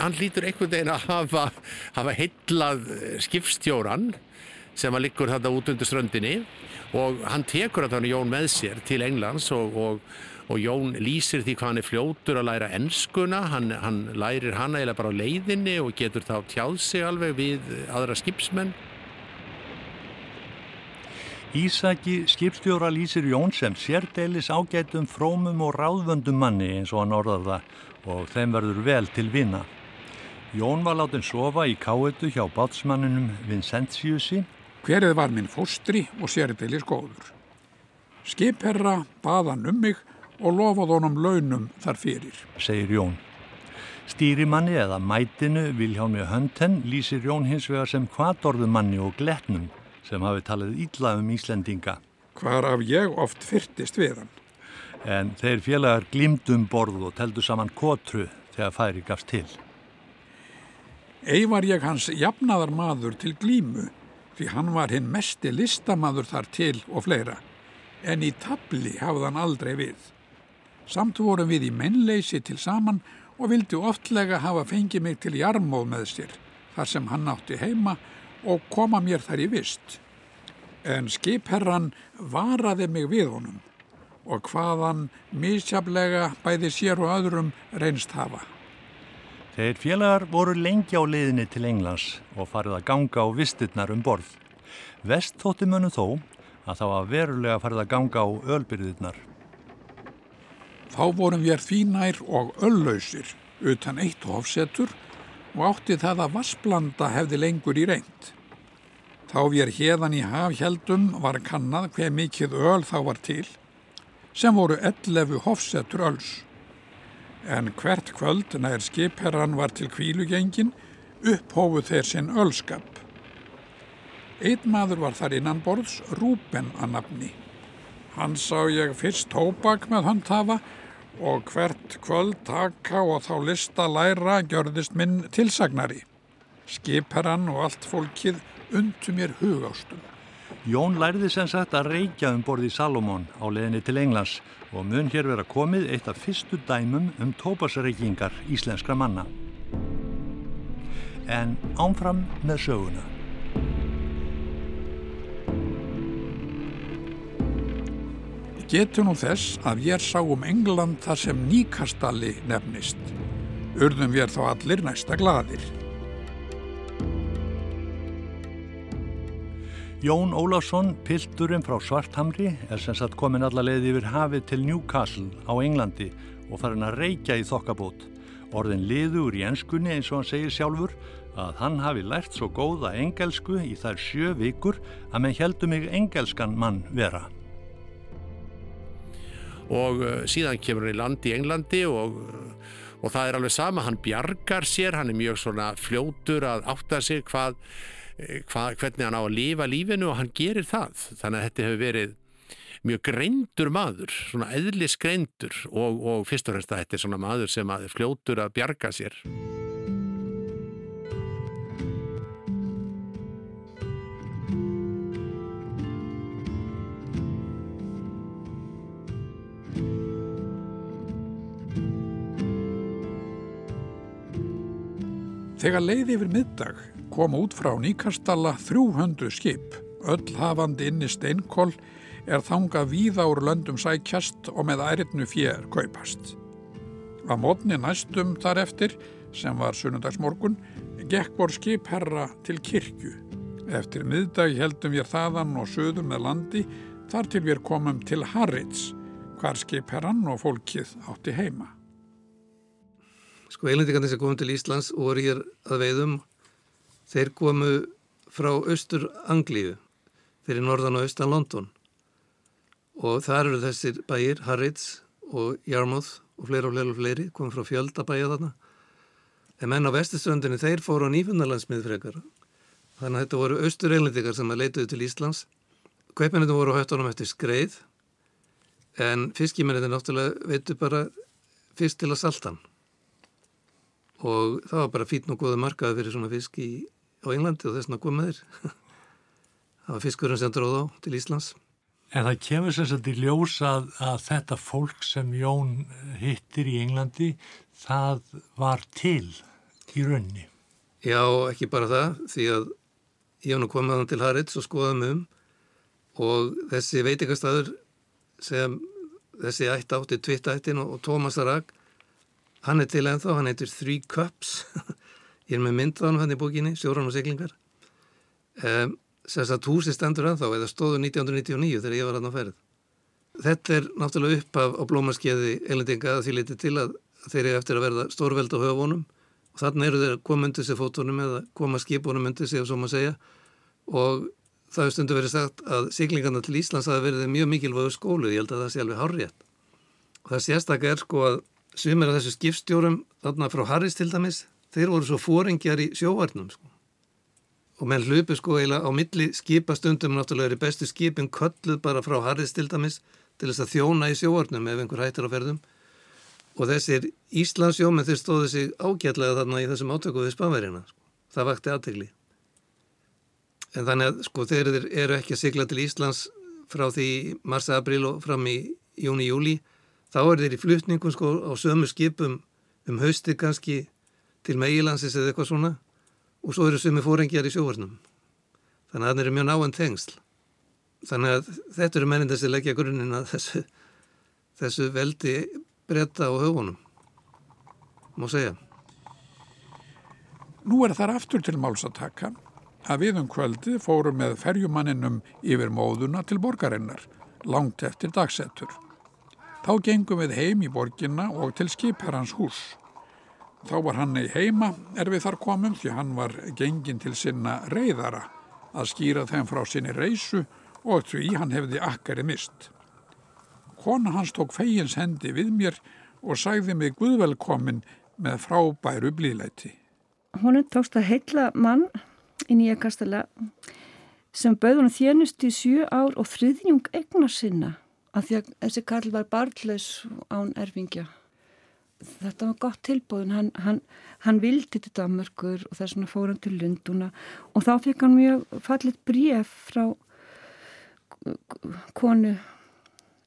Hann lítur einhvern veginn að hafa, hafa heitlað skipstjóran sem að liggur þarna út undir ströndinni og hann tekur að þannig Jón með sér til Englands og, og, og Jón lýsir því hvað hann er fljótur að læra ennskuna, hann, hann lærir hana eða bara á leiðinni og getur þá tjáð sig alveg við aðra skipsmenn. Ísaki skipstjóra lýsir Jón sem sérdeilis ágætum frómum og ráðvöndum manni eins og hann orðar það og þeim verður vel til vina. Jón var látin sofa í káetu hjá bátsmanninum Vincentiusi. Hverið var minn fóstri og sérdeilis góður. Skipherra baðan um mig og lofað honum launum þar fyrir, segir Jón. Stýrimanni eða mætinu Viljámi Hönten lýsir Jón hins vegar sem kvatorðumanni og gletnum sem hafi talið ílla um Íslendinga. Hvar af ég oft fyrtist við hann. En þeir félagar glýmdum borð og teldu saman kotru þegar færi gafst til. Ei var ég hans jafnaðar maður til glímu því hann var hinn mesti listamaður þar til og fleira en í tabli hafði hann aldrei við. Samt vorum við í mennleysi til saman og vildi oftlega hafa fengið mig til jarmóð með sér þar sem hann átti heima og koma mér þar í vist. En skipherran varaði mig við honum og hvaðan misjaflega bæði sér og öðrum reynst hafa. Þeir félagar voru lengi á liðinni til Englands og farið að ganga á vistirnar um borð. Vest þótti munum þó að það var verulega farið að ganga á ölbyrðirnar. Þá vorum við þínær og öllausir utan eitt hofsetur og átti það að vassblanda hefði lengur í reynd. Þá við hérðan í hafhjaldum var kannad hver mikið öl þá var til sem voru 11 hofsetur öls en hvert kvöld nær skipherran var til kvílugengin upphófu þeir sinn ölskap. Einn maður var þar innan borðs Rúben að nafni. Hann sá ég fyrst tóbak með handhafa og hvert kvöld taka og þá lista læra gjörðist minn tilsagnari. Skipherran og allt fólkið undu mér hugástum. Jón lærði sem sagt að reykja um borði Salomón á leðinni til Englands og mun hér vera komið eitt af fyrstu dæmum um tópasreykingar íslenskra manna. En ánfram með söguna. Getur nú þess að ég sá um England þar sem nýkastalli nefnist. Urðum við þá allir næsta gladir. Jón Ólafsson, pilturinn frá Svarthamri, er sem sagt komin alla leið yfir hafið til Newcastle á Englandi og farin að reykja í þokkabót. Orðin liður í ennskunni eins og hann segir sjálfur að hann hafi lært svo góða engelsku í þær sjö vikur að menn heldur mig engelskan mann vera. Og uh, síðan kemur hann í land í Englandi og, og það er alveg sama, hann bjargar sér, hann er mjög svona fljótur að átta sig hvað, hvað, hvernig hann á að lifa lífinu og hann gerir það. Þannig að þetta hefur verið mjög greindur maður, svona eðlis greindur og, og fyrst og fremst að þetta er svona maður sem að fljótur að bjarga sér. Þegar leiði yfir middag kom út frá Nýkastalla 300 skip, öll hafandi inni steinkól er þangað víða úr löndum sækjast og með ærinu fér kaupast. Að mótni næstum þar eftir, sem var sunnundagsmorgun, gekk vor skipherra til kirkju. Eftir miðdag heldum við þaðan og söður með landi þar til við komum til Harrids, hvar skipherran og fólkið átti heima. Sko eilendikandi sem komum til Íslands og voru hér að veiðum, þeir komu frá austur Anglíu, fyrir norðan og austan London og þar eru þessir bæir, Harrids og Yarmouth og fleiri og fleiri og fleiri, komum frá fjöldabæja þarna. En menn á vestuströndinni, þeir fóru á nýfundarlandsmið frekar. Þannig að þetta voru austur eilendikar sem að leituðu til Íslands. Kveipinnitum voru á höftunum eftir skreið, en fiskimennir náttúrulega veitu bara fyrst til að salta hann. Og það var bara fítn og goða markaði fyrir svona fisk í, á Englandi og þess að koma þeir. það var fiskurinn sem dróð á til Íslands. En það kemur sem sagt í ljós að, að þetta fólk sem Jón hittir í Englandi, það var til í raunni. Já, ekki bara það, því að Jón kom að hann til Harrids og skoðaði um og þessi veitikastæður sem þessi ætt átti Tvittættin og, og Tómas Arag, hann er til ennþá, hann heitir Three Cups, ég er með myndað hann í bókinni, Sjóran og Siglingar. Um, að húsi stendur ennþá eða stóðu 1999 þegar ég var hann á ferð. Þetta er náttúrulega upp af á blómaskeiði eilendinga að því liti til að þeir eru eftir að verða stórveld á höfunum og þannig eru þeir að koma undir sig fótunum eða koma skipunum undir sig og svo maður segja og það hefur stundu verið sagt að siglingarna til Íslands hafi verið mjög mikilvægur skólu, ég held að það sé alveg hárrétt. Og það sérstaklega er sko að svimir af þessu skipstjórum þarna frá Harris til dæmis, þeir voru svo fóringjar í sjóvarnum sko. Og menn hlupi sko eiginlega á milli skipastundum náttúrulega er bestu skipin kölluð bara frá Harris til dæmis til þess að þjóna í sjóarnum ef einhver hættir á ferðum. Og þessir Íslandsjóminn þeir stóðu sig ágætlega þarna í þessum átökuðu spánverjina sko. það vakti aðtegli en þannig að sko þeir eru ekki að sigla til Íslands frá því mars-april og fram í júni-júli þá eru þeir í flutningum sko á sömu skipum um hausti kannski til meilansis eða eitthvað svona og svo eru sumi fóringjar í sjóvarnum. Þannig að það eru mjög náan tengsl. Þannig að þetta eru mennindir sem leggja grunninn að þessu, þessu veldi breyta á höfunum, má segja. Nú er þar aftur til máls að taka að við um kvöldi fórum með ferjumanninum yfir móðuna til borgarinnar, langt eftir dagsettur. Þá gengum við heim í borginna og til skipherrans hús. Þá var hann í heima er við þar komum því hann var gengin til sinna reyðara að skýra þeim frá sinni reysu og því hann hefði akkari mist. Kona hans tók fegins hendi við mér og sagði mig guðvelkomin með frábæru blíðleiti. Hún tókst að heitla mann í nýja kastala sem bauð hún þjónust í sjö ár og þriðjung egna sinna af því að þessi karl var barðlaus án erfingja. Þetta var gott tilbúðin hann, hann, hann vildi til Danmörkur og þess vegna fór hann til Lunduna og þá fekk hann mjög fallit bréf frá konu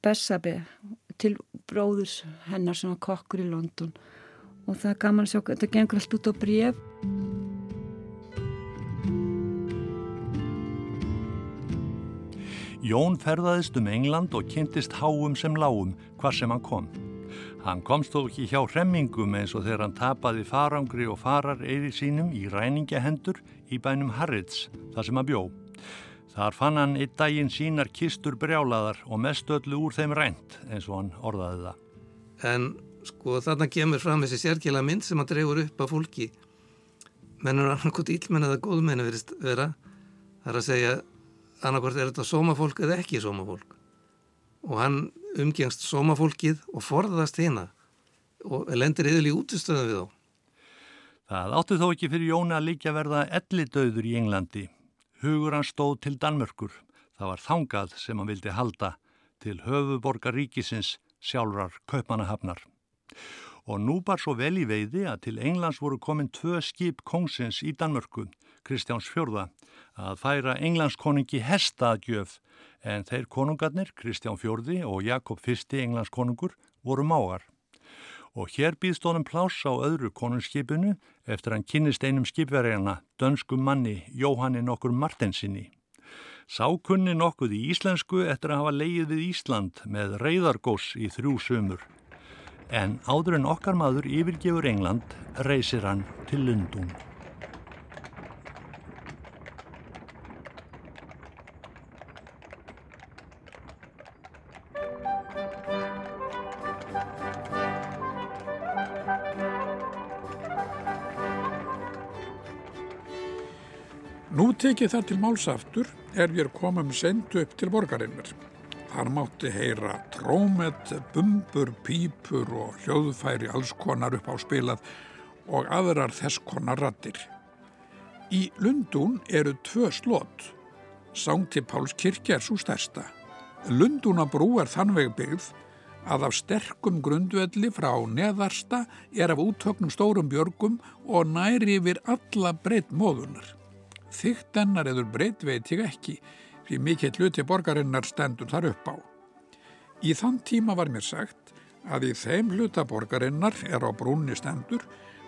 Bessabe til bróðurs hennar sem var kokkur í London. Og það gaman að sjá, þetta gengur allt út á bréf Jón ferðaðist um England og kynntist háum sem lágum hvar sem hann kom. Hann komst þó ekki hjá hremmingum eins og þegar hann tapaði farangri og farar eiri sínum í ræningjahendur í bænum Harrids, þar sem hann bjó. Þar fann hann einn daginn sínar kistur brjálaðar og mest öllu úr þeim rænt, eins og hann orðaði það. En sko þarna kemur fram þessi sérkjala mynd sem hann drefur upp af fólki. Mennur annarkot ílmenn eða góðmenn verist vera. Það er að segja annarkot er þetta sómafólk eða ekki sómafólk. Og hann umgengst sómafólkið og forðast hérna og lendir yfirlega í útustöðum við þá. Það átti þó ekki fyrir Jóni að líka verða ellidauður í Englandi. Hugur hann stóð til Danmörkur. Það var þangað sem hann vildi halda til höfuborgar ríkisins sjálfrar kaupmanahafnar. Og nú bar svo vel í veiði að til Englands voru komin tvö skip kongsins í Danmörku, Kristjáns fjörða, að færa Englandskonungi hestaðgjöf en þeir konungarnir, Kristján fjörði og Jakob fyrsti Englandskonungur, voru mágar. Og hér býðst honum pláss á öðru konungskipinu eftir hann kynist einum skipverjana, dönskum manni Jóhanni nokkur Martensinni. Sákunni nokkuð í íslensku eftir að hafa leið við Ísland með reyðargós í þrjú sömur. En áður en okkar maður yfirgefur England reysir hann til Lundún. Tekið það til málsaftur er við komum sendu upp til borgarinnar. Þar mátti heyra trómet, bumbur, pípur og hljóðfæri alls konar upp á spilað og aðrar þess konar rattir. Í Lundún eru tvö slott. Sángti Páls kirkja er svo stærsta. Lundúnabrú er þannveg byggð að af sterkum grundvelli frá neðarsta er af útöknum stórum björgum og næri yfir alla breytt móðunar. Þygt ennar eður breytt veit ég ekki, því mikill hluti borgarinnar stendur þar upp á. Í þann tíma var mér sagt að í þeim hluta borgarinnar er á brúnni stendur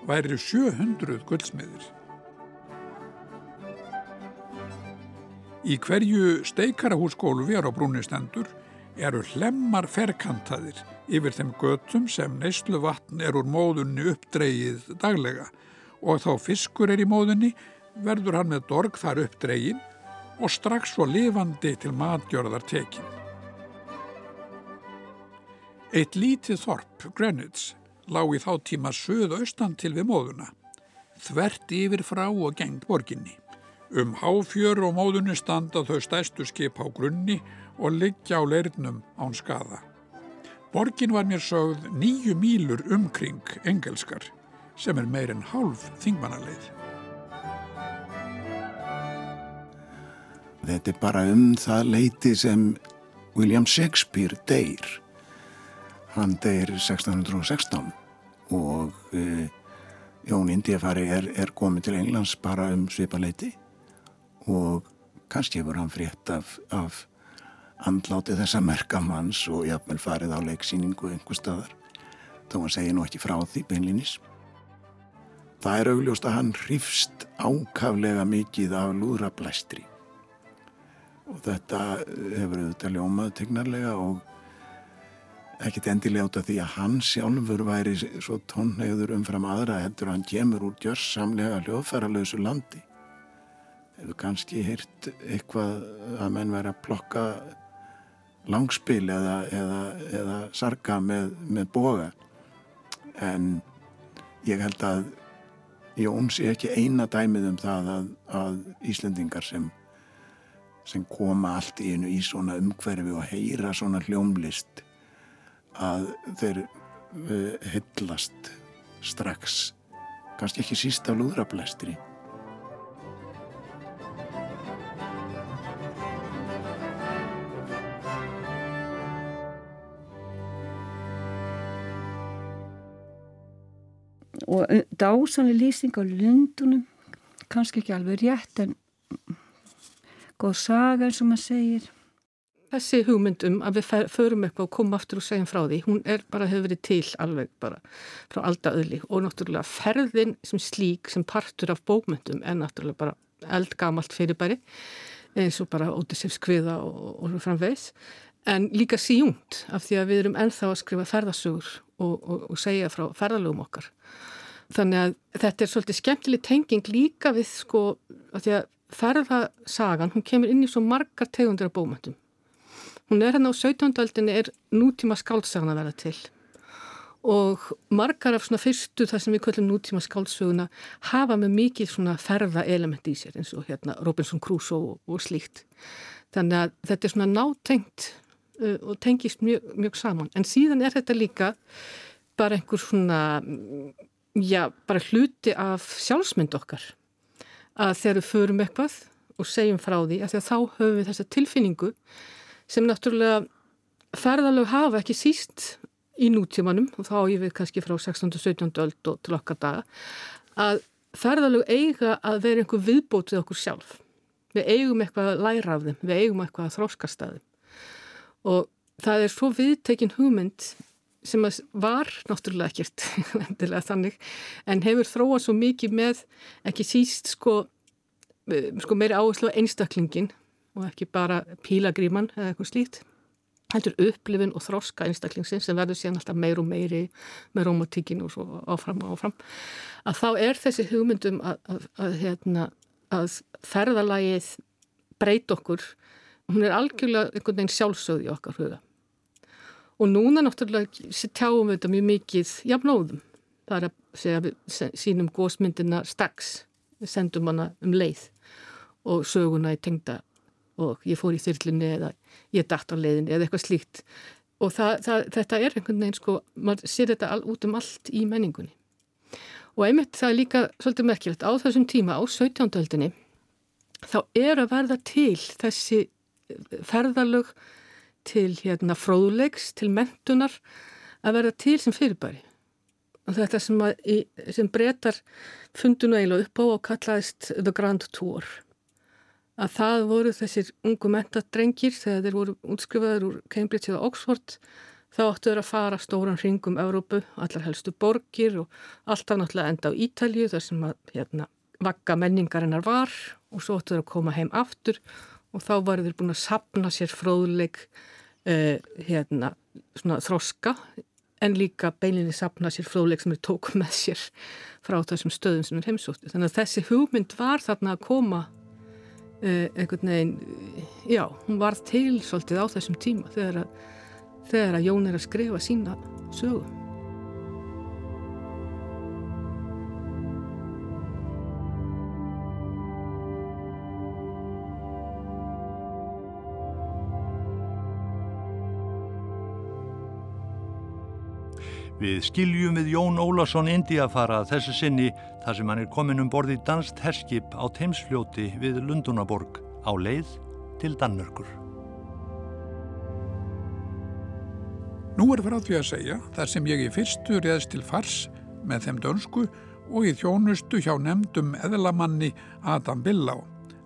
væri 700 guldsmiðir. Í hverju steikarahúsgólfi er á brúnni stendur eru hlemmar ferkantaðir yfir þeim götum sem neyslu vatn er úr móðunni uppdreigið daglega og þá fiskur er í móðunni verður hann með dorg þar upp dregin og strax svo lifandi til matgjörðar tekin. Eitt lítið þorp, Greenwich, lág í þá tíma söð-austan til við móðuna, þvert yfir frá og gengd borginni. Um háfjör og móðunni standa þau stæstu skip á grunni og liggja á leirnum án skada. Borgin var mér sögð nýju mílur umkring engelskar sem er meir en hálf þingmannaleið. Þetta er bara um það leiti sem William Shakespeare deyr. Hann deyr 1616 og e, Jón Indiafari er, er komið til Englands bara um svipa leiti og kannski hefur hann frétt af, af andláti þessa merkamanns og jafnvel farið á leiksýningu einhver staðar þó hann segir nú ekki frá því beinlinis. Það er augljóst að hann hrifst ákaflega mikið af lúðrablæstri og þetta hefur auðvitað ljómað tegnarlega og ekkert endilega út af því að hann sjálfur væri svo tónnegður umfram aðra heldur að hann kemur úr gjörsamlega hljóðfæralösu landi. Hefur kannski hýrt eitthvað að menn væri að plokka langspil eða, eða, eða sarga með, með boga. En ég held að Jón sé ekki eina dæmið um það að, að Íslendingar sem sem koma allt í einu í svona umhverfi og heyra svona hljómlist að þeir uh, hyllast strax. Kannski ekki síst af lúðrablæstri og dásanlega lýsing á lundunum kannski ekki alveg rétt en góð saga eins og maður segir. Þessi hugmyndum að við förum eitthvað og komum aftur og segjum frá því, hún er bara hefur verið til alveg bara frá aldaöðli og náttúrulega ferðin sem slík sem partur af bókmyndum er náttúrulega bara eldgamalt fyrirbæri eins og bara Ótisefs kviða og, og framvegs en líka síjungt af því að við erum ennþá að skrifa ferðasugur og, og, og segja frá ferðalögum okkar. Þannig að þetta er svolítið skemmtileg tenging líka við sko að því að ferðasagan hún kemur inn í svo margar tegundir af bómöndum hún er hérna á 17. öldinni er nútíma skáldsagana að vera til. Og margar af svona fyrstu þar sem við köllum nútíma skáldsöguna hafa með mikið svona ferða element í sér eins og hérna Robinson Crusoe og, og slíkt. Þannig að þetta er svona nátengt uh, og tengist mjög, mjög saman. En síðan er þetta líka bara einhver svona já, bara hluti af sjálfsmynd okkar að þegar við förum eitthvað og segjum frá því að, að þá höfum við þessa tilfinningu sem náttúrulega ferðalög hafa ekki síst í nútímanum og þá ég við kannski frá 16. og 17. öld og til okkar daga að ferðalög eiga að vera einhver viðbótið okkur sjálf. Við eigum eitthvað að læra af þeim, við eigum eitthvað að þróskast að þeim og það er svo viðtekinn hugmynd sem var náttúrulega ekkert þannig en hefur þróað svo mikið með ekki síst sko, sko meiri áherslu á einstaklingin og ekki bara pílagríman eða eitthvað slíkt heldur upplifin og þroska einstaklingsins sem verður síðan alltaf meir og meiri með romantíkinu og svo áfram og áfram að þá er þessi hugmyndum að, að, að, hérna, að ferðalagið breyt okkur hún er algjörlega einhvern veginn sjálfsögði okkar huga og núna náttúrulega tjáum við þetta mjög mikið jafnóðum það er að segja við sínum gósmyndina strax. Við sendum hana um leið og söguna í tengda og ég fór í þyrlunni eða ég dætt á leiðinni eða eitthvað slíkt. Og það, það, þetta er einhvern veginn sko, maður sér þetta all, út um allt í menningunni. Og einmitt það er líka svolítið merkilegt á þessum tíma á 17. öldinni þá er að verða til þessi ferðalög til hérna fróðlegs, til mentunar að verða til sem fyrirbæri. Og þetta sem, að, sem breytar fundinu eiginlega upp á og kallaðist The Grand Tour. Að það voru þessir ungu mentadrengir þegar þeir voru útskrifaður úr Cambridge eða Oxford þá áttu þeir að fara stóran hringum Európu, allar helstu borgir og alltaf náttúrulega enda á Ítalju þar sem að hérna, vakka menningarinnar var og svo áttu þeir að koma heim aftur og þá varu þeir búin að sapna sér fróðleg eh, hérna, svona þroska en líka beilinni sapna sér fróðleg sem þeir tóku með sér frá þessum stöðum sem er heimsótti. Þannig að þessi hugmynd var þarna að koma Uh, einhvern veginn, já, hún var til svolítið á þessum tíma þegar að, þegar að Jón er að skrifa sína sögum. Við skiljum við Jón Ólason Indiafara þessu sinni þar sem hann er komin um borði danst herskip á teimsfljóti við Lundunaborg á leið til Danmörkur. Nú er frá því að segja þar sem ég í fyrstu reðst til fars með þeim dönsku og í þjónustu hjá nefndum eðlamanni Adam Billau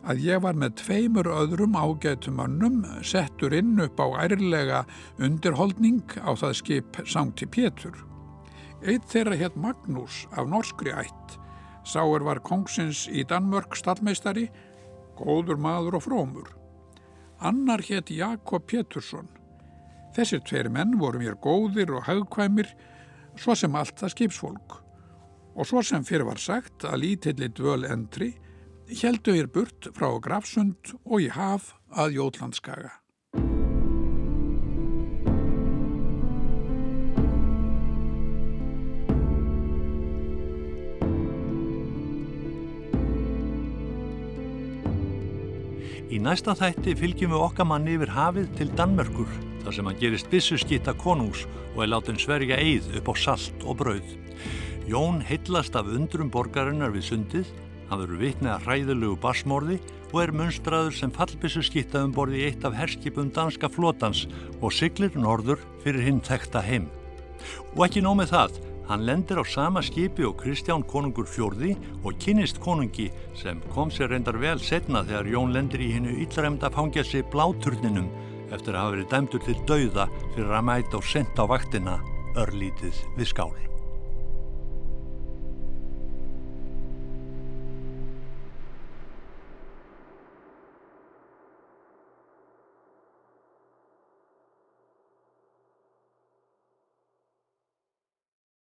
að ég var með tveimur öðrum ágætumönnum settur inn upp á ærlega undirholdning á það skip Sankti Pétur. Eitt þeirra hétt Magnús af norskri ætt. Sáur var kongsins í Danmörk stallmeistari, góður maður og frómur. Annar hétt Jakob Pétursson. Þessir tveir menn voru mér góðir og haugkvæmir, svo sem allt það skipsfólk. Og svo sem fyrir var sagt að lítilli dvöl endri heldu ég burt frá Grafsund og í haf að Jótlandskaga. Í næsta þætti fylgjum við okkar manni yfir hafið til Danmörkur þar sem hann gerist bissuskitta konús og er látin sverja eigð upp á salt og brauð. Jón heitlast af undrum borgarinnar við sundið Hann verður vitnið að hræðilegu basmorði og er munstraður sem fallbissu skitta um borði eitt af herskipum danska flotans og siglir norður fyrir hinn þekta heim. Og ekki nómið það, hann lendir á sama skipi og Kristján konungur fjörði og kynist konungi sem kom sér reyndar vel setna þegar Jón lendir í hennu yllræmda fangjasi bláturninum eftir að hafa verið dæmdur til dauða fyrir að mæta og senda á vaktina örlítið við skál.